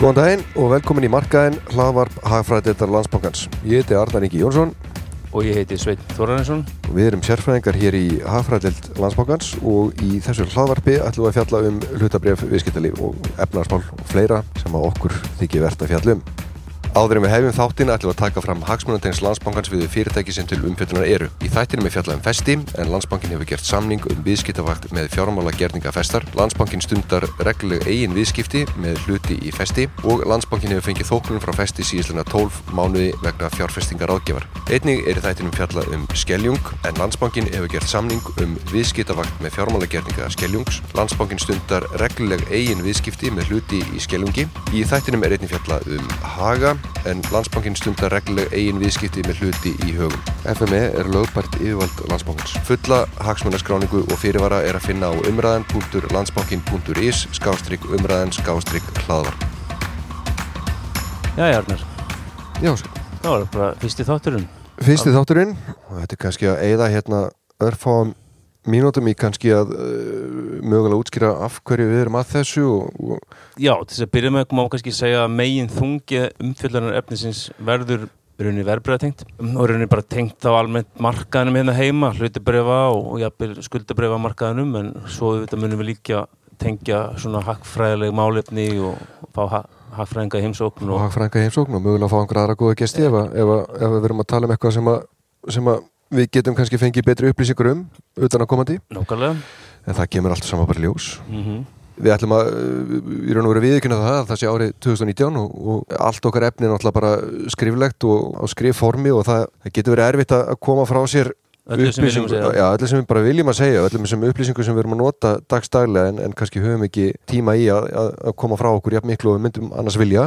Góðan daginn og velkomin í markaðin hlaðvarp Hagfræðitar landsbankans. Ég heiti Arnar Ingi Jónsson og ég heiti Sveit Þorarinsson og við erum sérfræðingar hér í Hagfræðilt landsbankans og í þessu hlaðvarpi ætlum við að fjalla um hlutabref, viðskiptalíf og efnarsmál og fleira sem að okkur þykir verðt að fjalla um. Áður en við hefum þáttin ætlum við að taka fram hagsmunantegns landsbankans við fyrirtæki sem til umfjöldunar eru. Í þættinum er fjallað um festi en landsbankin hefur gert samning um viðskiptavakt með fjármála gerninga festar. Landsbankin stundar regluleg eigin viðskipti með hluti í festi og landsbankin hefur fengið þóknunum frá festi síðislega 12 mánuði vegna fjárfestingar áðgjafar. Einnig er í þættinum fjallað um skeljung en landsbankin hefur gert samning um viðskiptavakt með fjármála gerninga skeljungs. Landsbankin stundar regluleg eigin viðskipti með hluti í skeljungi. Í þættinum er einnig fjallað um haga en landsbankin stundar regluleg eigin viðskipti með hluti í högum. FME er lögbært yfirvald landsbankins. Fulla hagsmunaskráningu og fyrirvara er að finna á umræðan.landsbankin.is skástrygg umræðan skástrygg hlaðvar. Já, Jarnar, Já, svo. það var bara fyrsti þátturinn Fyrsti þátturinn og þetta er kannski að eigða hérna örfáum mínútum í kannski að uh, mögulega útskýra af hverju við erum að þessu og, og Já, til þess að byrja með má kannski segja að megin þungi umfjöldlunar efnisins verður rauninni verbreyðatengt og rauninni bara tengt á almennt markaðinum hérna heima, hlutibrefa og, og jafnvel skuldabrefa markaðinum en svo þetta munum við líka tengja svona hakkfræðileg málefni og, fá ha hakkfræðinga heimsókn og og hagfrænga heimsókn og mögulega fá einhverja aðra góða gesti ef, ef, ef við erum að tala um eitthvað sem að, sem að við getum kannski fengið betri upplýsingur um utan að komandi. Nákvæmlega. En það kemur allt saman bara ljós. Mm Við ætlum að, í raun og veru viðkynna það að það sé árið 2019 og, og allt okkar efni er náttúrulega bara skriflegt og á skrifformi og það, það getur verið erfitt að koma frá sér Öllu sem já, öllu sem við bara viljum að segja öllu sem upplýsingu sem við erum að nota dagstaglega en, en kannski höfum ekki tíma í að, að, koma frá okkur jafn miklu og við myndum annars vilja.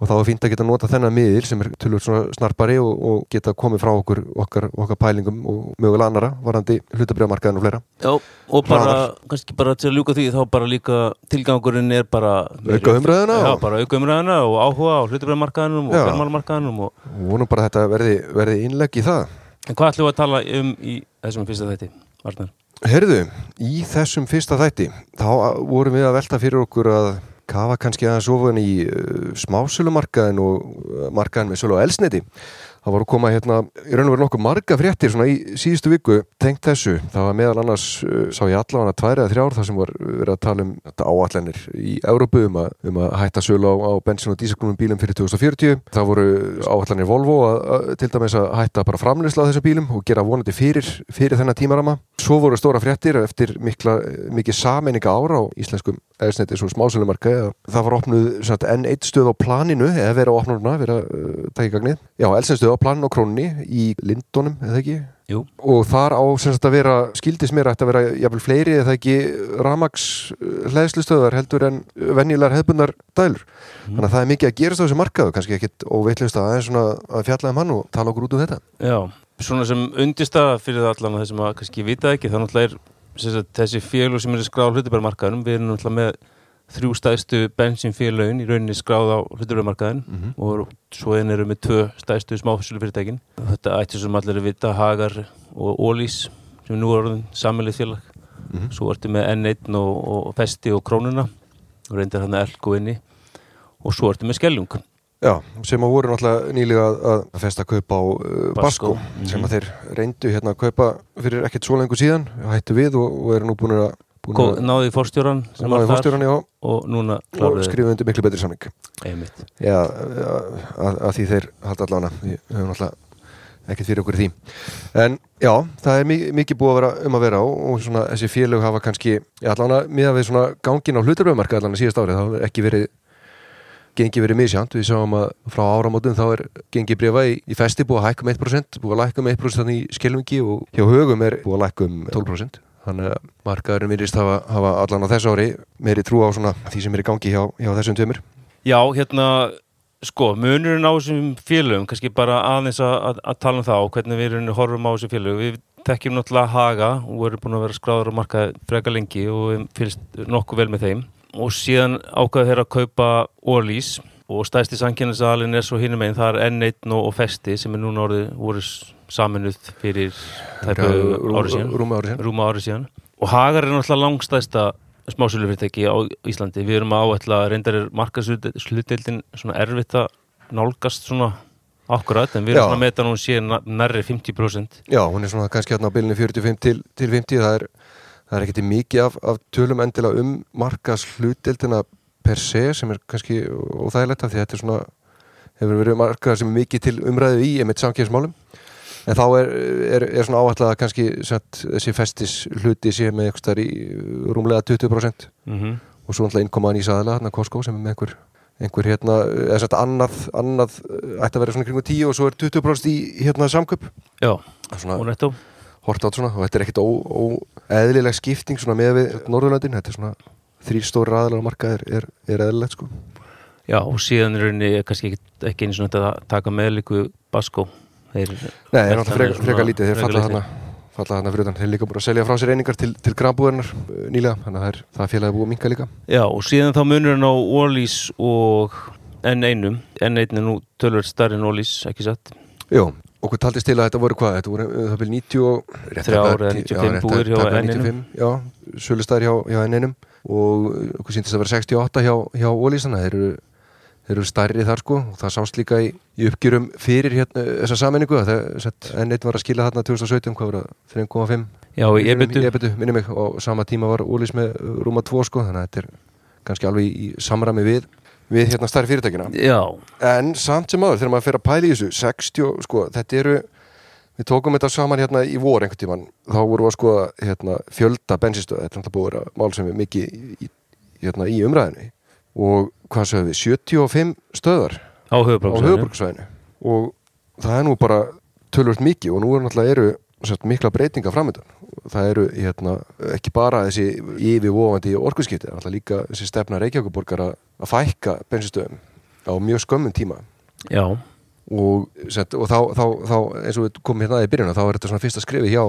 Og þá er fínt að geta nota þennan miðil sem er tölvöld svona snarpari og, og geta komið frá okkur okkar, okkar pælingum og mögulega annara varandi hlutabriðamarkaðin og fleira. Já, og bara, Hraðar. kannski bara til að ljúka því þá bara líka tilgangurinn er bara Auka umræðuna Já, og- bara auka umræðuna og áhuga á hlutabræðmarkaðinum og Já. fjármálamarkaðinum og og vonum bara þetta verði, verði innlegg í það En hvað ætlum við að tala um í þessum fyrsta þætti, Arnar? Herðu, í þessum fyrsta þætti þá vorum við að velta fyrir okkur að kafa kannski aðeins ofan í uh, smásölumarkaðin og uh, markaðin með sölu og elsniti. Það voru að koma hérna, í raun og veru nokkuð marga fréttir svona í síðustu viku tengt þessu. Það var meðal annars, uh, sá ég allavega tvær eða þrjár þar sem var verið að tala um áallanir í Európu um að, um að hætta sölu á, á bensin- og dísaklunum bílum fyrir 2040. Það voru áallanir Volvo að, að, til dæmis að hætta bara framleysla á þessum bílum og gera vonandi fyrir, fyrir þennan tímarama. Svo voru stóra fréttir eftir mikla, mikið sameininga ára á íslenskum eðsnettis og smásölumarka það var opnuð sagt, enn eitt stöð á planinu eða vera á opnurna, vera uh, tækja gagnið. Já, elsen stöð á planinu og krónunni í Lindunum, eða ekki? Jú, og þar á sem sagt að vera skildis mér ætti að vera jafnvel fleiri eða ekki ramags hlæðslustöðar heldur en venjulegar hefbundar dælur. Þannig að það er mikið að gerast á þessu markaðu kannski ekkit óveitlust að aðeins svona að fjalla um hann og tala okkur út um þetta. Já, svona sem undirstaða fyrir það allan þessum að kannski vita ekki, það er sem sagt, þessi félug sem er skráð á hlutabræðmarkaðinum, við erum náttúrulega með þrjú stæðstu bensinfélögin í rauninni skráð á hlutabræðmarkaðin Mhm. og svo einn eru með tvö stæðstu smáfæsölufyrirtækin. Þetta ætti sem allir að vita Hagar og Ólís sem nú er orðin sammeilið félag. Mhm. Svo ertu með N1 og, og Festi og Krónuna og reyndar hann að Elko inni og svo ertu með Skelljung. Já, sem að voru náttúrulega nýlega að, að festa að kaupa á uh, Basko, Basko. sem Mhm. að þeir reyndu hérna að kaupa fyrir ekkert svo lengur síðan hættu við og, og eru nú búin að náði fórstjóran sem var þar já og núna og skrifuðu undir miklu betri einmitt. Já, að, að því þeir halda allána við höfum náttúrulega ekkert fyrir okkur því en já, það er mi- mikið búið að vera um að vera á og svona þessi félög hafa kannski já, allána miða við svona gangin á hlutarbröðmarka allána síðast árið, það hefur ekki verið gengi verið misjant, við sjáum að frá áramótum þá er gengi brefa í, í festi búið að hækka um 1%, búið að lækka um 1% þannig í skilvingi og hjá högum er búið að lækka um 12% þannig að markaðurinn virðist hafa, hafa allan á þessu ári meiri trú á svona því sem er í gangi hjá, hjá þessum tveimur Já, hérna, sko, munurinn á þessum félögum, kannski bara aðeins að, að, að tala um það og hvernig við erum horfum á þessum félögum. Við tekjum náttúrulega Haga og erum búin að vera skráður á markað freka lengi og við fylgst nokkuð vel með þeim. Og síðan ákveðu þeirra að kaupa Ólís og stæsti sannkjænisalinn er svo hinum einn, það er N1 og Festi sem er núna orðið voru saminuð fyrir síðan. Rúma ári síðan. Síðan. Og Hagar er náttúrulega langstæsta smásölufyrirtæki á Íslandi. Við erum að áætla reyndar er markasludeildin svona erfitt að nálgast svona akkurat en við erum Já. svona að meta nú sé nærri 50% Já, hún er svona kannski hérna á bylunni 45 til, til 50 það er, það er ekkert mikið af, af tölum endilega um markas hlutdeildina per se sem er kannski óþægilegt af því þetta er svona hefur verið markað sem er mikið til umræðu í einmitt samkjöfsmálum en þá er, er, er svona áætlað að kannski sett, þessi festis hluti sé með eitthvað stær í rúmlega 20% mm -hmm. og svo náttúrulega innkomaðan í saðala hérna Costco sem er með einhver einhver hérna, eða sett annað, annað ætti að vera svona kringu 10 og svo er 20% í hérna samköp Já, svona og netto hort á svona og þetta er ekkit óeðlileg skipting svona með við Norðurlöndin þetta er svona þrýr stóri ræðilega marka er, er, er eðlilegt sko. Já, og síðan er rauninni kannski ekki, ekki eins og þetta að taka með líku Basko Nei, það er náttúrulega freka, lítið þeir falla þarna falla þarna fyrir utan, þeir líka búin að selja frá sér einingar til, til grambúðarnar uh, nýlega, þannig að það það félagi búið að minka líka. Já, og síðan þá munurinn á Ólís og N1 N1 er nú tölvöld starri en Ólís, ekki satt? Jó, okkur taldist til að þetta voru hvað, þetta voru uh, það byrja 90 og rétt Þrjár tæplega eða tí- 95 rétt búðir hjá tæplega N1. 95, Já, sölustæðir hjá, hjá N1 og okkur síndist að vera 68 hjá, hjá Ólísana, þeir eru þeir eru stærri þar sko og það sást líka í, í uppgjörum fyrir hérna þessa það N1 var að skila þarna 2017, hvað voru það, 3,5 Já, ebetu ebetu, minni mig og sama tíma var Ólís með rúma 2 sko þannig að þetta er kannski alveg í samræmi við við hérna stærri fyrirtækina. Já, en samt sem áður þegar maður fer að pæla í þessu 60, sko, þetta eru við tókum þetta saman hérna í vor einhvern tíman þá vorum við að skoða hérna, fjölda bensinstöð, þetta er náttúrulega búið að mál sem er mikið í, hérna, í umræðinu og hvað sögum við? 75 stöðar á höfuborgsvæðinu og það er nú bara tölvöld mikið og nú er náttúrulega eru sett, mikla breytinga framöndan það eru hérna, ekki bara þessi yfirvofandi er náttúrulega líka þessi stefna Reykjavíkuborgar að fækka bensinstöðum á mjög skömmun tíma. Já, og, sett, og þá, þá, þá eins og við komum hérna að í byrjun þá er þetta svona fyrsta skrifi hjá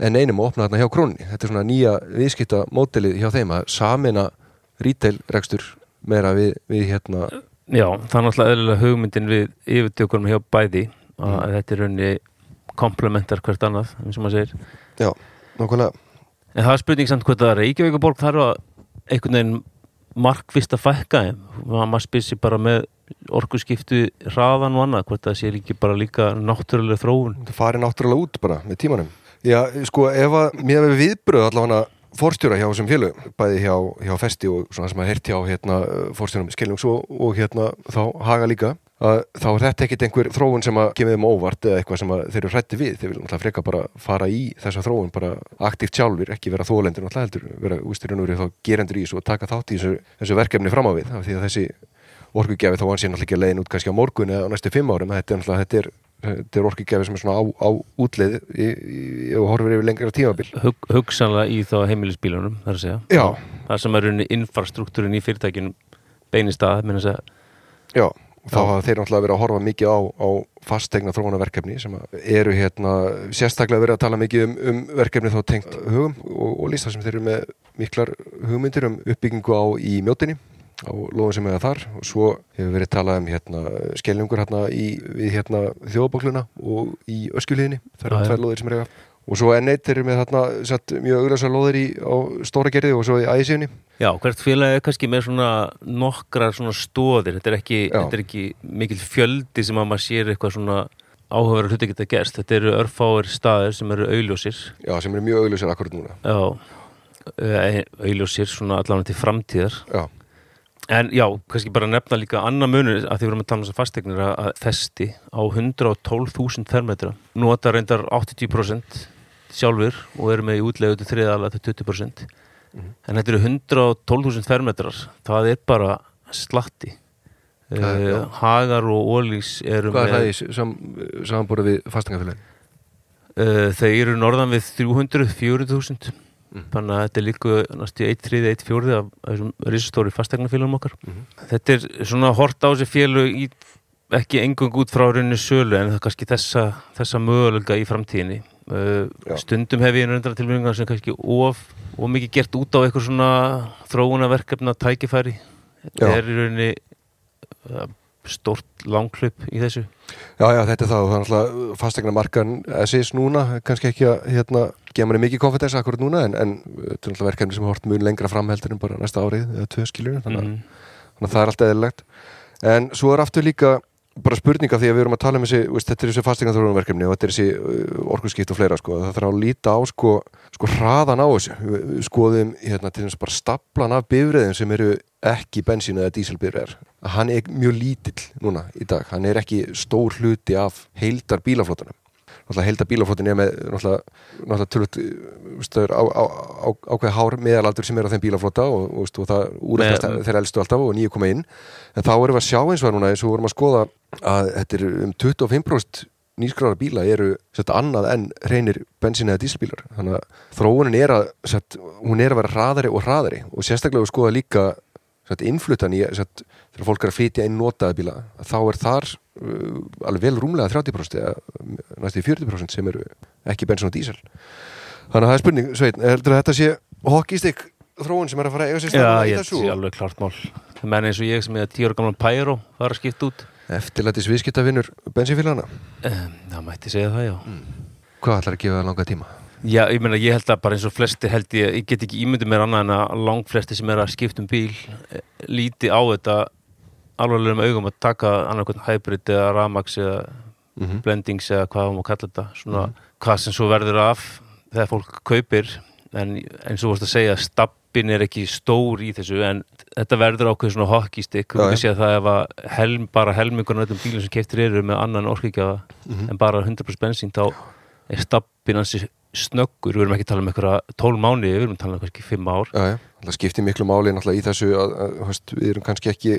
en einum að opna þarna hjá krónni þetta er svona nýja viðskipta mótelið hjá þeim að samina retail rekstur meira við, við hérna. Já, það er náttúrulega eðlilega hugmyndin við yfirtökunum hjá bæði að Mm. þetta er rauninni komplementar hvert annað, eins og maður segir. Já, nákvæmlega. En það er spurning samt hvort að Reykjavíkuborg þarf að einhvern veginn markvist að fækka þeim. Maður sér bara með orkuskiptu hraðan og annað, hvort það sé ekki bara líka náttúrulega þróun. Það fari náttúrulega út bara með tímanum. Já, sko, ef að mér hefur viðbröð allavega fórstjóra hjá þessum félögum bæði hjá, hjá Festi og svona sem að heyrt hjá hérna, fórstjórum Skilnungs og, og hérna þá Haga líka þá er þetta ekkit einhver þróun sem að kemur þeim óvart eða eitthvað sem þeir eru hrætti við. Þeir vilja náttúrulega freka bara fara í þessa þróun bara aktíft sjálfur, ekki vera þólendur náttúrulega heldur, vera ústirinn úr þá gerendur í þessu og taka þátt í þessu, þessu verkefni fram á við af því að þessi orkugjafi þá sé náttúrulega ekki að leiðin út kannski á morgun eða á næstu fimm árum þetta er er, þetta er orkugjafi sem er svona á, á útleið og horfir yfir lengra tímabil. Hug, hugsanlega í þá heimilisbílunum og þá hafa þeir náttúrulega verið að horfa mikið á, á fastegna þróunarverkefni sem eru hérna sérstaklega verið að tala mikið um, um verkefni þá tengt hugum og, og lísta sem þeir eru með miklar hugmyndir um uppbyggingu á í mjótinni á lóðum sem er þar. Og svo hefur verið talað um hérna skellingur hérna í hérna þjóðbókluna og í öskjuliðinni það eru tvær lóðir sem er eiga og svo N1 þeir eru með þarna sett, mjög auglösa lóðir í, stóra gerði og svo í æsíunni Já, hvert félag er kannski með svona nokkrar svona stóðir, þetta er ekki, þetta er ekki mikil fjöldi sem að maður sér eitthvað svona áhugaverður hluti geta gerst, þetta eru örfáir staðir sem eru augljósir. Já, sem eru mjög auglösar akkurat núna. Já, eh, augljósir svona allan til framtíðar. Já, En já, kannski bara nefna líka annar munur að því við erum að tala um þessar fastegnir að festi á 112.000 fermetra. Nota reyndar 80% sjálfur og eru með í útlegu til þriðalega til 20% Mhm. en þetta eru 112.000 fermetrar það er bara slatti uh, Hagar og Ólís eru hvað er það með í sam, samanbúrið við fastengafélagin? uh, þeir eru norðan við 300-400.000 Mm. þannig að þetta er líka næstu 1-3, 1-4 af þessum risastóri fastegnafélagum okkar Mhm. þetta er svona hort á þessi félög í, ekki engung út frá rauninu sölu en það er kannski þessa, þessa mögulega í framtíðinni Já. stundum hef ég reyndra tilbyggingar sem kannski of, of mikið gert út á eitthvað svona þróunarverkefna tækifæri þetta Já. er í rauninni uh, stórt langklaup í þessu Já, já, þetta er það og það er náttúrulega fastegna markan SS núna, kannski ekki að hérna, gefa manni mikið konfidens akkurat núna en, en þetta er náttúrulega verkefni sem hort mjög lengra framheldur en bara næsta árið eða tvö skiljur þannig, Mhm. þannig að það er alltaf eðlilegt en svo er aftur líka bara spurninga því að við erum að tala um þessi veist, þetta er þessi fastingaþróunverkefni og þetta er þessi uh, orkuskipt og fleira sko, það þarf að líta á sko, sko hraðan á þessu. Skoðum hérna til þess bara staplan af bifriðin sem eru ekki bensín eða díselbifriðar hann er mjög lítill núna í dag. Hann er ekki stór hluti af heildar bílaflótunum náttúrulega heildar bílaflótun er með náttúrulega, tölvöld ákveð hár meðalaldur sem er á þeim bílaflóta og, og, og það úrreiknast Með- þeir elstu alltaf og nýju koma inn. En þá erum við að sjá eins og núna eins og vorum að skoða að þetta er um 25% nýskrára bíla eru sett, annað en reynir bensín eða dísilbílar. Þannig að þróunin er að sett, hún er að vera hraðari og hraðari. Og sérstaklega við skoða líka innflutan í sett, þegar fólk er að flytja inn notaða bíla þá er þar uh, alveg vel rúmlega 30% eða næstu 40% sem eru ekki bensín og dísil. Þannig að það er spurning, Sveit, heldur að þetta sé hokkistik þróun sem er að fara að eiga sér Já, stað í ég sé alveg klart mál. Menn eins og ég sem er tíu ára gamlan Pyro var að skipta út. Eftirlætis viðskiptavinnur bensínfélagana um, það mætti segja það, já. Hvað ætlar að gefa það langa tíma? Já, ég meina, ég held að bara eins og flestir held ég, ég get ekki ímyndið mér annað en að lang flestir sem er að skipta um bíl eh, líti á þetta alvarlegum augum að taka annarkvæmt hybrid eða ramax eða Mm -hmm. blendings eða hvað maður kalla þetta svona hvað sem svo verður af þegar fólk kaupir en eins og vorst að segja stabbin er ekki stór í þessu en þetta verður ákveð svona hockeystick Já, við já. sé að það ef að helm, bara helmingun öllum bílum sem keiftir eru með annan orkvíkjafa Mhm. en bara 100% bensín þá er stabbin hansi snöggur við erum ekki að tala um einhverja 12 mánuði við erum að tala um kannski 5 ár. Já, já, það skiptir miklu máli náttúrulega í þessu að, að, að veist, við erum kannski ekki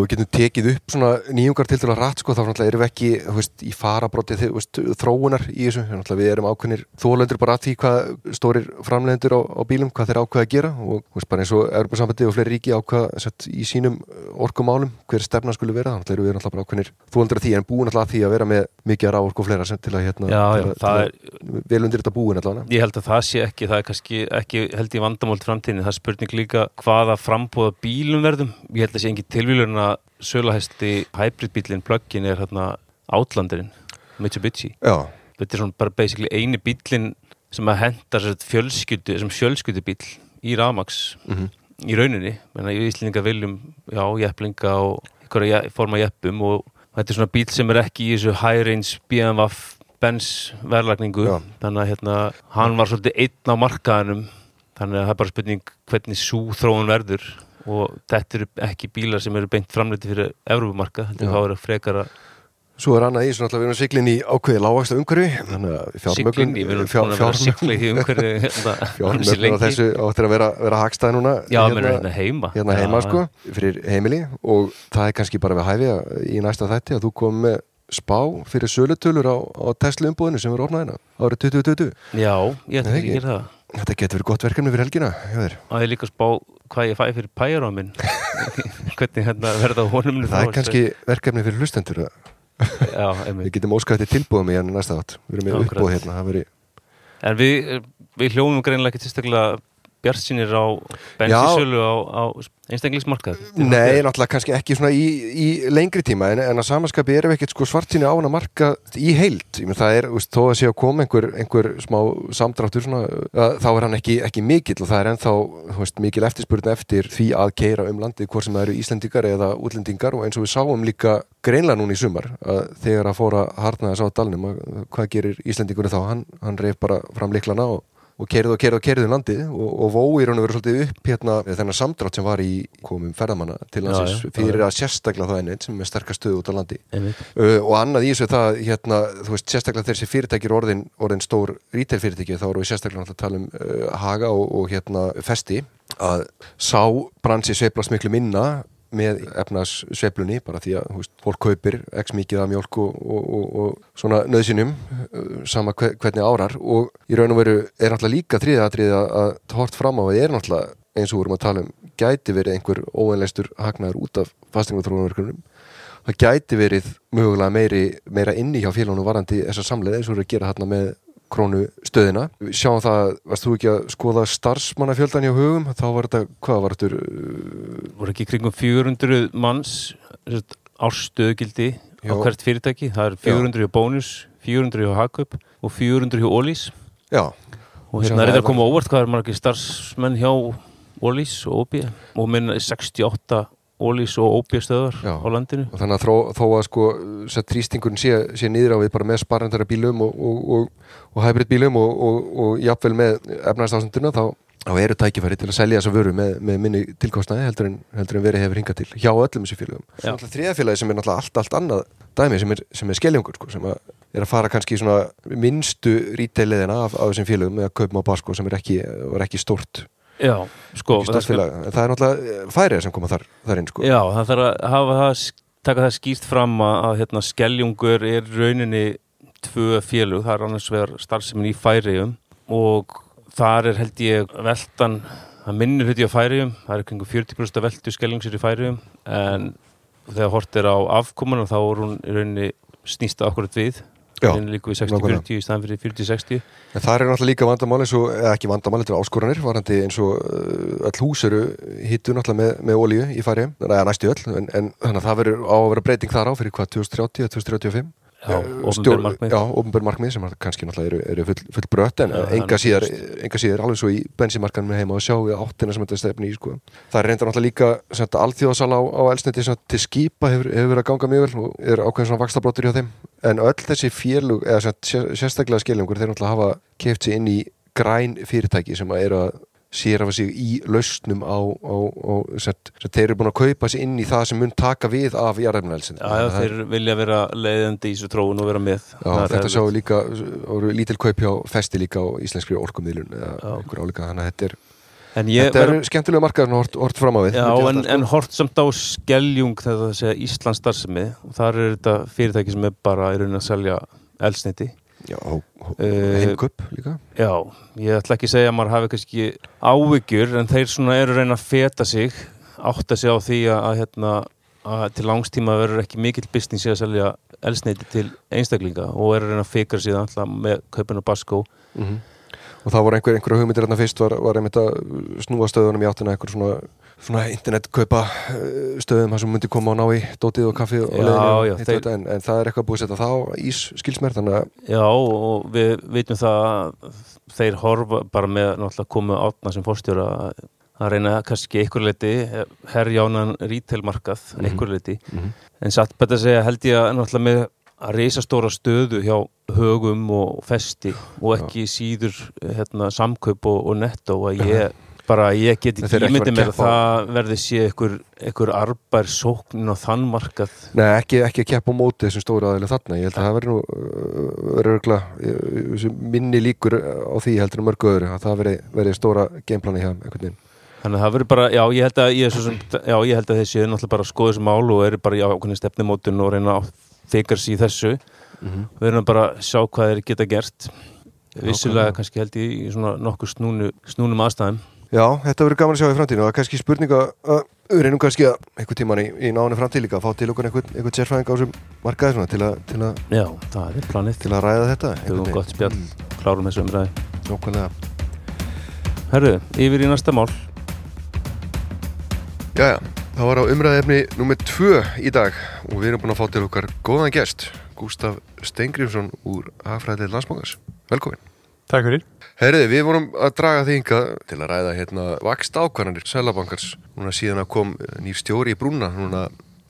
við getum tekið upp svona nýjungar til til að rætt sko, þá erum við ekki þú veist, í farabróti þróunar í þessu. Náttúrulega við erum ákveðnir þólendur bara að því hvað stórir framleiðendur á, á bílum hvað þeir ákveða að gera. Og þú veist, bara eins og Europasambandi og fleiri ríki ákveða sett, í sínum orkumálum hver stefna skulle vera, þannig erum við náttúrulega bara ákveðnir þólendur að því en búin alltaf að því að vera með mikið að ráorku og fleira sem til að hérna, að, það til að, vel undir þetta búin allavega. Ég held að það sé ekki, það er kannski ekki held ég vandamál til framtíðinni, það að sölahæsti hybridbílinn plug-in er hérna Outlanderinn, Mitsubishi. Já, þetta er svona bara basically eini bílinn sem að henda fjölskyldu sem fjölskyldubíl í Ramax. Mhm. Í rauninni, menna í Íslandinga viljum já, jepplinga og einhverja forma jeppum og þetta er svona bíl sem er ekki í þessu high range BMW Benz verðlagningu. Já. þannig að hérna, hann var svolítið einn á markaðanum þannig að það er bara spurning hvernig sú þróun verður og þetta eru ekki bílar sem eru beint framleiti fyrir Evrópumarka, þetta Já. er þá eru frekara Svo er annað í, svona alltaf við erum siglin í ákveði lágvægsta umhverfi, þannig að fjármögnun, siglinni, við erum búin að vera að sigla í umhverju hérna, ansi fjármögnun á þessu áttir að vera, vera hagstæð núna Já, hérna, hérna heima. hérna heima sko, fyrir heimili. Og það er kannski bara við hæfi að, í næsta þætti að þú kom með spá fyrir sölutölur á, á Tesla umbúðinu sem er opnað hérna árið 2020. Já, ég ætla Nei, ekki að gera það Þetta getur verið gott verkefni fyrir helgina, hjá þér. að ég líka spá hvað ég fæ fyrir pæjar á minn hvernig hérna verða honum Það er kannski verkefni fyrir hlustendur. já, Við getum óskæði tilbúðum í hann næsta átt. Við erum með uppbúð hérna, það en við, við hljóðum greinlega ekki tilstaklega bjartsinir á bensinsölu á, á einstaklingsmarkað Nei, náttúrulega kannski ekki svona í, í lengri tíma en, en að samanskapi erum við ekkert sko svartsinni á hana marka í heild. Ég menn, það er, þó að sé að koma einhver, einhver smá samdráttur svona, að, þá er hann ekki, ekki mikill og það er ennþá veist, mikil eftirspurn eftir því að keira um landið hvort sem það eru Íslendingar eða útlendingar og eins og við sáum líka greinlega núna í sumar að þegar að fóra harna þess á dalnum að, hvað gerir Íslendingur þá, hann, hann reif bara fram liklana og og kerið og kerið og kerið um landið og, og vói raun og verið svolítið upp hérna þennan samdrátt sem var í komum ferðamanna til já, fyrir já. að sérstaklega það einnig sem er sterkast stöðu út á landi uh, og annað í þessu það hérna, þú veist, sérstaklega þegar þessi fyrirtækir orðin, orðin stór retail fyrirtæki þá erum við sérstaklega náttúrulega að tala um uh, haga og, og hérna festi að sá bransi sveiflast miklu minna með efnas sveiflunni bara því að veist, fólk kaupir x mikið af mjólk og, og, og, og svona nöðsynjum uh, sama hve- hvernig árar. Og í raun og veru er náttúrulega líka þriðatrið að, að hort fram á að er náttúrulega eins og vorum að tala um gæti verið einhver óeinleistur hagnaður út af fastingaþróunarverkunum það gæti verið mögulega meiri, meira inni hjá félagunum varandi þessar samleið eins og erum að gera hérna með krónu stöðina. Við sjáum það, varst þú ekki að skoða starfsmannafjöldan hjá hugum? Þá var þetta, hvað var þetta? uh, voru ekki kringum 400 manns sérst, árstöðgildi á Já. hvert fyrirtæki það er 400 hjá Bónus 400 hjá Hakup og 400 hjá Ólís Já, og hérna er þetta að koma óvart hvað er margir starfsmenn hjá Ólís og OB og minna 68 Ólís og OB stöðar Já. á landinu og þannig að þó, þó að sko sett þrýstingurinn sé, sé niður á við bara með sparandara bílum og, og, og, og hybrid bílum og, og, og jafnvel með efnaðstásenduna þá, þá eru tækifæri til að selja þessa vöru með, með minni tilkostnaði heldur en, heldur en verið hefur hingað til hjá öllum þessu félögum. Já. Svo náttúrulega þriða félagi sem er náttúrulega allt, allt annað dæmi sem er, sem er skeljóngur sko, sem að er að fara kannski í minnstu ríteileðina af, af þessum félögum eða kaupum á Basko sem er ekki, var ekki stórt, Já, sko félag. Það er náttúrulega færið sem koma þar, þar inn sko. Já, það þarf að hafa það taka það skýrt fram að, hérna, skeljungur er rauninni tvö félug, það er annars vegar starfsemin í færiðum og þar er held ég veltan það minnir hluti á færiðum það er kringu 40% af veltu skeljungsir í færiðum en þegar hort er á afkomunum þá er hún í rauninni snýsta akkurat við Líka við nákvæmlega. 60-40 í staðan fyrir 40-60 En það er náttúrulega líka vandamál eins og, eða ekki vandamál, þetta er áskoranir, varandi eins og uh, öll hús eru hittu náttúrulega með, með olíu í færi, eða næstu öll, en, en þannig að það verður á að vera breyting þar á fyrir hvað, 2030 eða 2035? Já, Eh, opinber stjórn- markmið. Já, ofnbjörn markmið sem kannski náttúrulega eru, eru full, full brött en enga síðar, enga síðar alveg svo í bensinmarkanum með heima og sjá við áttina sem þetta stefni í, sko. Það er reynda náttúrulega líka alþjóðasala á, á elsniti til skipa hefur, hefur verið að ganga mjög vel og er ákveðin svona vakstabróttur hjá þeim en öll þessi félug, eða sérstaklega skiljangur, þeir náttúrulega hafa keft sér inn í græn fyrirtæki sem að eru að sérhafa sig í lausnum á, á, á sem, sem þeir eru búin að kaupa sig inn í það sem mun taka við af jarðefnælsinn Já, þeir vilja vera leiðandi í þessu tróun og vera með. Já, er þetta sjáum við líka, voru lítil kaup hjá festi líka á íslenskri orkumílun eða einhver álíka, þannig að þetta er, En ég þetta verð er skemmtilega markaður hort, hort fram á við. Já, en, alltaf, en sko. hort samt á skeljung þegar það segja Íslands starfsemi. Og þar er þetta fyrirtæki sem er bara í raunin að selja elsniti Já, Eh, heimkaup líka. Já, ég ætla ekki að segja að maður hafi kannski áhyggjur en þeir svona eru reyna að feta sig átta sig á því að, að, hérna, að til langstíma verður ekki mikill business í að selja elsneiti til einstaklinga og eru reyna að fikra síðan alltaf með kaupinu Basko mm og það voru einhver, einhverja hugmyndir hérna fyrst var, var einmitt að snúa stöðunum í áttina einhver svona, svona internet kaupa stöðum sem myndi koma og ná í dótið og kaffi og Já, leiðinu og já, þeir- en, en það er eitthvað búið að setja það á ís að Já, og við veitum það að þeir horfa bara með náttúrulega komu átna sem fórstjóra að- reyna kannski einhver leiti herjánan retailmarkað Mhm. einhver leiti mm En satt betur að segja held ég að náttúrulega með að reysa stóra stöðu hjá högum og festi og ekki síður hérna, samkaup og, og nettó að ég bara ég get ekki ímyndið mér að það verði sé einhver, arbær sóknin á þann markað. Nei, ekki, ekki að keppa á móti þessum stóru aðeins þarna, ég held að það verður nú uh, verður örgulega minni líkur á því heldur en mörgu öðru að það verði, verði stóra gameplani hjá einhvern veginn. Þannig að það verður bara, já ég held að ég, sem, já, ég held að þessi er náttúrulega bara að skoða þessu mál og eru bara í ákveðin stefnumótun og reyna að þykar sér í þessu. Við erum bara að sjá hvað þeir geta gert. Vissulega hvað- kannski held ég í svona nokkuð snúnu, snúnum aðstæðum Já, þetta verður gaman að sjá í framtíðinu og það er kannski spurninga að við reynum kannski að einhvern tíman í, í náinu framtíð líka að fá til okkur einhvern, einhvern sérfræðing á þessum markaði svona til að, til að, Já, það er planið. til að ræða þetta Þau var gott spjall, klárum þessu umræði Nókvæmlega Herru, yfir í næsta mál. Jæja, það var á umræðefni nummer tvö í dag og við erum búin að fá til okkar góðan gest Gústaf Steingrímsson úr Hafræðið landsbókars Velkomin. Takk fyrir. Herriði, við vorum að draga því hingað til að ræða hérna vakst ákvarðanir Sælabankars núna síðan að kom eh, nýr stjóri í brúna núna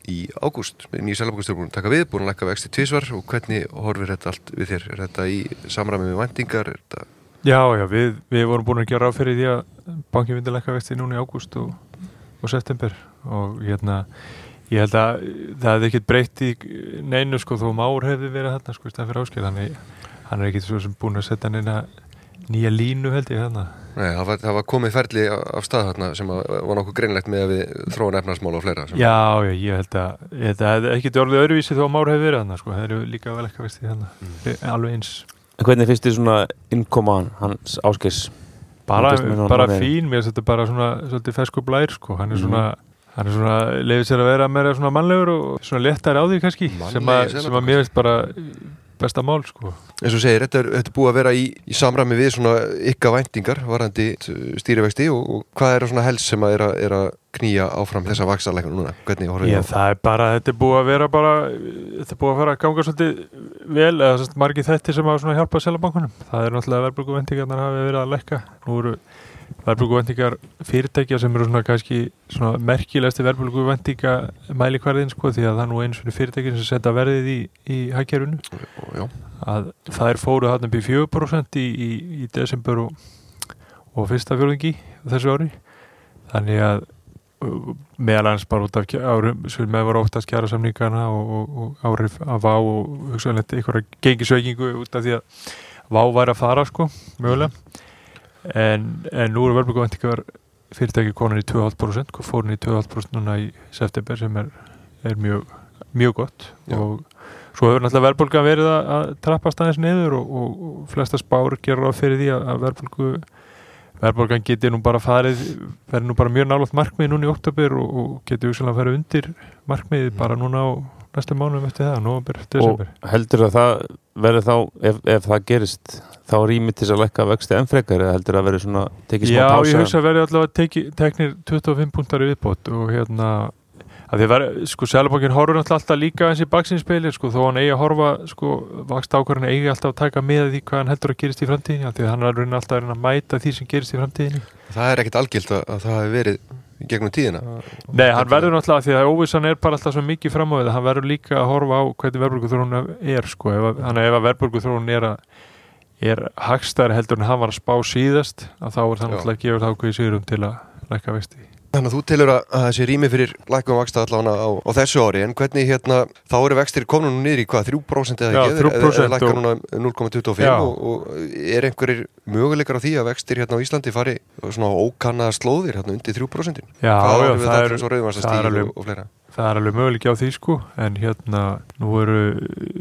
í ágúst. Nýr að taka við, búin að lækka vexti tvisvar. Og hvernig horfir þetta allt við þér? Er þetta í samræmi með vendingar? Þetta... Já, já, við, við vorum búin að gera fyrir því að bankin myndi lækka vexti núna í ágúst og, og september. Og hérna ég held að það hefði ekkert breytt í neinu sko þó Már hefði verið þarna sko í stað fyrir áskil þannig hann er ekkert svo sem búin að setja neina nýja línu held ég þarna Nei, það var, það var komið ferli af stað þarna sem að, var nokkuð greinlegt með að við þróun efnarsmála og fleira sem... Já, já, ég held að að það hefði ekkert orðið öðruvísi þó Már hefði verið þarna sko, það eru líka vel ekki vexti þarna Mm. alveg eins En hvernig finnst þið svona innkoman hans áskis? bara, bara fín, mér finnst þetta bara svona svolítið fesku blær sko, hann er Mhm. svona hann er svona, leiðið sér að vera meira svona mannlegur og svona léttari á því kannski sem Mannlegir að, sem að mér finnst bara besta mál sko. eins og segir, þetta er, þetta er búið að vera í, í samræmi við svona ykka væntingar varandi stýrivexti og, og hvað er svona helst sem að er að, er að knýja áfram þessa vaksalækna núna? Á? það er bara, þetta er búið að vera bara, þetta er búið að fara að ganga svolítið vel, eða sérst margir þetta sem svona hjálpað selabankunum. Það er náttúrulega verðbrugguvendingarnar hafi verið að lekka. Nú eru verðbrugguvendingar fyrirtækja sem eru svona kannski svona merkilegasti verðbrugguvendinga mælikvarðin sko því að það er nú eins og fyrirtækin sem setja verðið í, í hækjærunu Já, að það er fóruð hann upp í 4% í, í, í desember og, og fyrsta fjörðingi þessu ári. Þannig að uh, meðal hans bara út af árum sem með var óttast kjara samningana og, og, og áhrif að vá og hugsanlegt einhverja gengisaukingu út af því að vá væri að fara sko, mögulega en, en nú eru verðbruggavæntingar fyrirtæki konar í 2,5% hvað fór hann í 2,5% núna í september sem er, er mjög, mjög gott Já. og svo hefur náttúrulega verðbólgan verið að, að trappast aðeins niður og, og, og flesta spár gera ráð fyrir því að, að verðbólgu verðbólgan geti nú bara farið verið nú bara mjög nálátt markmið núna í oktober og, og geti hugsanlega farið undir markmiðið bara núna á næstu mánum eftir það, november, og desember heldur að það verður þá, ef, ef það gerist þá rými til þess að lækka vexti enn frekar eða heldur að verður svona tekið smá Já, pása ég hugsa að verði allavega teki, teknir 25 punktar í viðbót og hérna að því verði, sko, Sælabankin horfur alltaf líka eins í baksinspili, sko, þó hann eigi að horfa, sko, vakst ákvarðin eigi alltaf að taka með því hvað hann heldur að gerist í framtíðinni, af því að hann er alltaf að mæta því sem gerist í framtíðinni. það er ekkit algilt að, að það hefur verið gegnum tíðina. Nei, hann verður náttúrulega, því að óvissan er bara alltaf svo mikið fram á við, hann verður líka að horfa á hvernig verðbólguþróun er, sko, ef, að- þannig að ef að verðbólguþróun er að er hagstæri heldur en hann var að spá síðast að þá er það náttúrulega að gefa það ákveði sigurum til að lækka vexti. Þannig að þú telur að, að þessi rými fyrir lækum vaksta allavega á, á þessu ári en hvernig hérna, þá eru vextir komin nú niður í hvað, 3% eða Já, ekki? 3% Eða- lækka núna um 0,25 Já. og, og er einhverjir möguleikar á því að vextir hérna á Íslandi fari svona ókannaða slóðir hérna undir 3%? Já, Hvað já, það er, það er alveg- og, og það er alveg möguleik á því sko en hérna nú eru,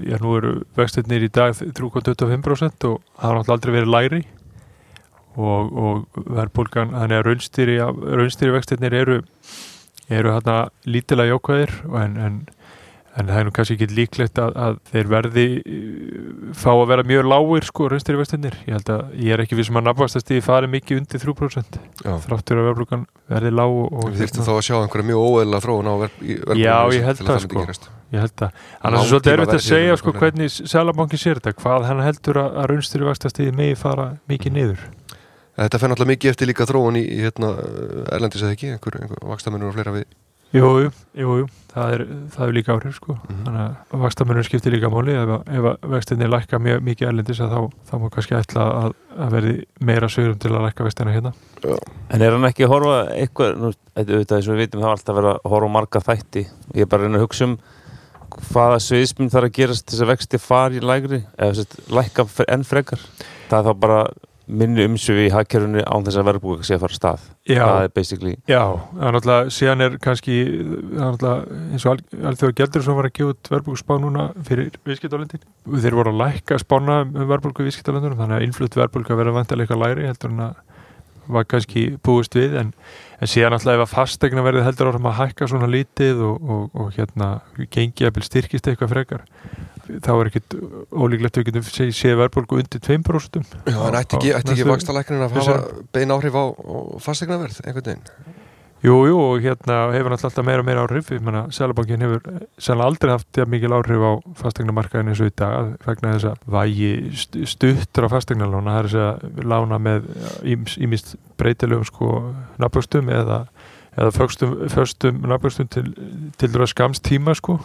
já, eru vextirnir í dag 3,25% og það har náttúrulega aldrei verið læri og, og verðbólgan þannig að raunstýri, raunstýri vextirnir eru eru hérna lítilega jákvæðir en, en, en það er nú kannski ekki líklegt að, að þeir verði uh, fá að vera mjög lágir sko raunstýri vextirnir ég held að ég er ekki við sem að nafnvastast í fari mikið undir 3% Já. þráttur að verðbólgan verði lág og Við þyrftum þá að sjá einhverja mjög óeðla þróun á verð, í verðbólgu Já, ég held að sko. Ég held að, annars er svolítið erfitt að segja sko hvernig Sælabankin sér þetta, hvað hann heldur að, raunstýri vaxtastíði megi fara mikið niður. Þetta fer náttúrulega mikið eftir líka þróun í, í hérna, erlendis eða ekki, einhver, einhver vakstamennur og fleira við. Jú, jú, jú, jú, það er, það er líka áhrif sko, Mhm. þannig að vaxtamennur skiptir líka máli, ef, að- ef að vextinni lækka mjög mikið erlendis að þá, þá má kannski ætla að, að verði meira sögurum til að lækka vextina hérna. En er hann ekki að horfa eitthvað, nú, auðvitað eins og við vitum það er alltaf verið að horfa á marga þætti ég er bara að reyna að hugsa um hvaða sviðsmynd þarf að gerast til þess að vexti fari í lægri eða að lækka enn frekar það er þá bara minni umsöfi í hagkerfinu án þess að verðbúka sé að fara stað. Já, það er basically Já, það er náttúrulega, síðan er kannski, það er náttúrulega, eins og alþjóða gældur sem var að gefa út verðbúkspá núna fyrir viðskiptalendin. Þeir voru að lækka spána um verðbúku viðskiptalendunum, þannig að innflutt verðbúka verður vantilega eitthvað læri heldur en að var kannski búist við, en, en síðan náttúrulega ef að fastegna verði heldur áfram að hækka svona lítið og, og, og hérna gengi að styrkist eitthvað frekar, þá er ekkit ólíklegt að við getum sé- séð verðbúku undir 2%. Já, en ætti ekki, ekki vakstarlæknin að hafa bein áhrif á, fastegnaverð einhvern veginn? Jú, jú, og hérna hefur náttúrulega alltaf meira og meira áhrif, ég menna, Sælabankin hefur sannlega aldrei haft ja, mikil áhrif á fastegnamarkaðin eins og í dag, vegna þess að vægi st- stuttur á fastegnalóna, það er þess að lána með ímist breytilegum sko nafnbörstum eða, eða föstum, föstum nafnbörstum til, til dæra skamst tíma sko,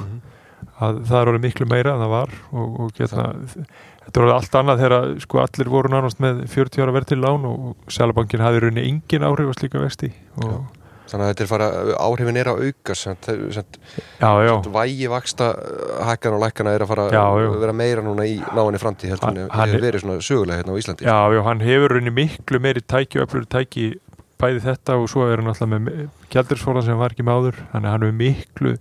að það er orðið miklu meira en það var og, og hérna, þetta er orðið allt annað þegar sko allir voru nánast með 40 ára verð til lán og, Sælabankin hafi rauninni engin áhrif á slíka vexti og Þannig að þetta er fara, áhrifin er að auka sent vægi vaksta hækkan og lækkana er að fara að vera meira núna í náinni framtíð heldur en það hefur er- verið svona sögulega hérna á Íslandi. já, já, hann hefur rauninni miklu meiri tæki og öflur tæki bæði þetta og svo er hann alltaf með gjaldirsfólan sem var ekki með áður þannig að hann hefur miklu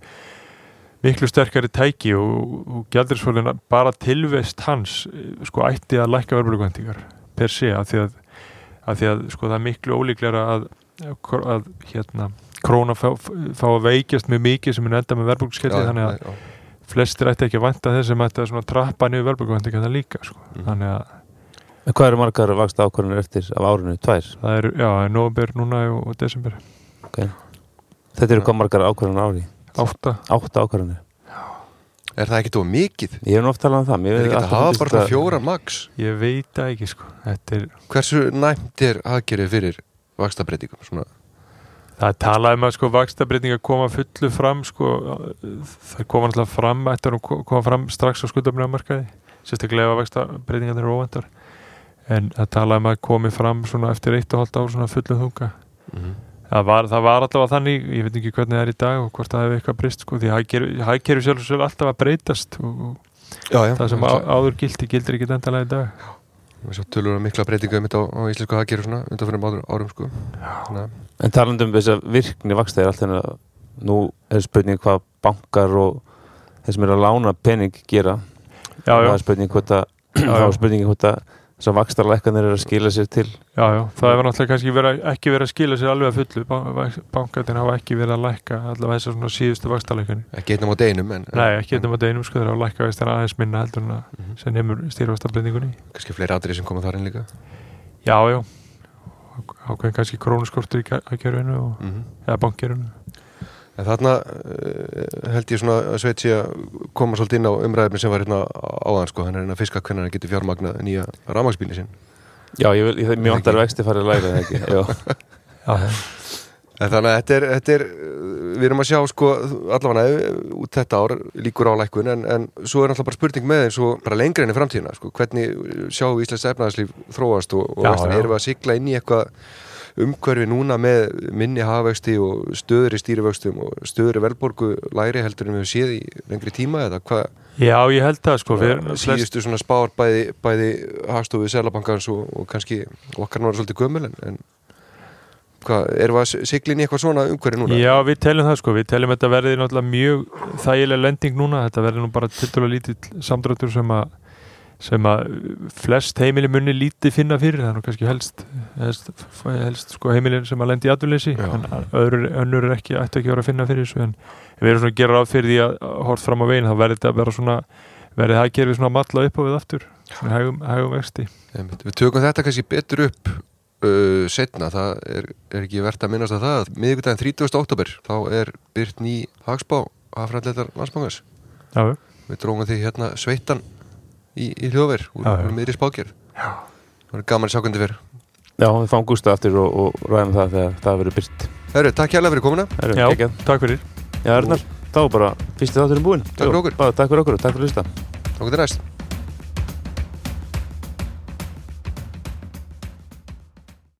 miklu sterkari tæki og, og gjaldirsfólin bara tilvest hans eh, sko ætti að lækka verðbólugvæntingar per se að því að, að því að sko það er miklu ólíklega að, að hérna króna fá, fá að veikjast mjög mikið sem er enda með verðbólugskellið þannig að já. flestir ætti ekki að vanta þess sem ætti að svona trappa niður verðbólguvæntingarna líka sko. Mhm. þannig að En hvað eru margar vaksta ákvörðunir eftir af árinu? Tvær? það er, já, er november núna og, og desember Þetta eru hvað margar ákvörðunir ári? Átta, Átta ákvörðunir. Er það ekki tóð mikið? Ég hef talað um það. Mér Það er ekki að alltaf hafa bara þetta- svona fjóra max ég veit það ekki sko. þetta er, Hversu næmt er aðgerið fyrir vakstabreitingum? Svona, það er talað um að sko vakstabreitinga koma fullu fram sko, það koma náttúrulega fram ættir að ko- koma fram strax á skuldabræðamarkaði sérstaklega ef vakstabreitingarnir eru óvendar en það talað um að komi fram svona eftir eitt og hálft ár svona fullu þunga Það var, það var allavega þannig, ég veit ekki hvernig það er í dag og hvort það hefur eitthvað breyst sko, því hagkerfi sjálf og sjálf alltaf að breytast og, og Já, já það sem á, áður gildi gildir ekki endalega í dag. Við svo tölur að mikla breytinga um þetta á, á íslensku haggeru svona undan fyrir árum, árum sko. En talandi um þess að virkni vaksta er alltaf að nú er spurning hvað bankar og þeir sem eru að lána pening gera. Já, Það er spurning hvort að, Já, þá já. er spurning hvort að þessar vakstarlækkanir eru að skila sér til. já, já, það hefur náttúrulega kannski vera, ekki verið að skila sér alveg að fullu, bankatin hafa ekki verið að lækka allavega þessar svona síðustu vakstarleikani. ekki einnum á deginum en Nei, ekki þetta maður einum sko, þeir hafa lækka veist aðeins minna heldur en að Mhm. sem nefnur stýrvakstarbreytingunni. kannski fleiri atrið sem koma þar inn líka Já, já, ákveðin kannski krónuskortur í hagkerfinu og, mm eða bankkerfinu. En þarna uh, held ég svona að sveit sé að koma svolítið inn á umræðum sem var hérna áðan sko, hann er hérna að fiska hvernig hann getur fjármagnað nýja rafmagsbíli sinn. Já, ég vil, ég, Ekki. vantar vexti farið að læra það ekki. Já. En þannig að þetta er, þetta er, við erum að sjá sko allavega uh, út þetta ár líkur á lækkun en, en svo er alltaf bara spurning með eins og bara lengri enn í framtíðina sko, hvernig sjáum við Íslands efnaðarslíf þróast og, og Já, já. erum við að sigla inn í eitthvað umhverfi núna með minni hafvexti og stöðri stýrivöxtum og stöðri velborgu læri heldur en við séð í lengri tíma eða hvað Já, ég held það sko, síðustu svona spár bæði, bæði hagstofu Sælabankans og, og kannski okkar náður svolítið gömul en, en hvað, erum við að sigla inn í eitthvað svona umhverfi núna? Já, við teljum það sko, við teljum þetta verði náttúrulega mjög þægileg lending núna, þetta verði nú bara tiltölu lítill samdráttur sem að sem að flest heimili munni lítið finna fyrir, það er nú kannski helst helst, helst sko heimilin sem að lendi í atvinnleysi, Já. en öðru, önnur er ekki, ætti ekki að vera að finna fyrir þessu, en við erum svona að gera ráð fyrir því að hort fram á veginn, þá verði þetta að vera svona verði það að gera við svona að matla upp á við aftur, svona hægum, hægum vexti. Við tökum þetta kannski betur upp uh, setna, það er, er ekki verðt að minnast að það, miðvikudaginn 30. oktober þá er byrt ný hagspá hafræðleitar í, í hljóver úr, Já, já. úr miðri spákjör það er gaman að sjá hvernig fyrir Já, við fáum Gústa aftur og, og ræðum það þegar það verður byrt. Herru, takk hjálpa fyrir komuna Það Já. geggjað. takk fyrir Já, Ernar, þá bara fyrsti þátturinn búinn. Takk fyrir okkur. bara Takk fyrir okkur og takk fyrir að hlusta. Takk fyrir næst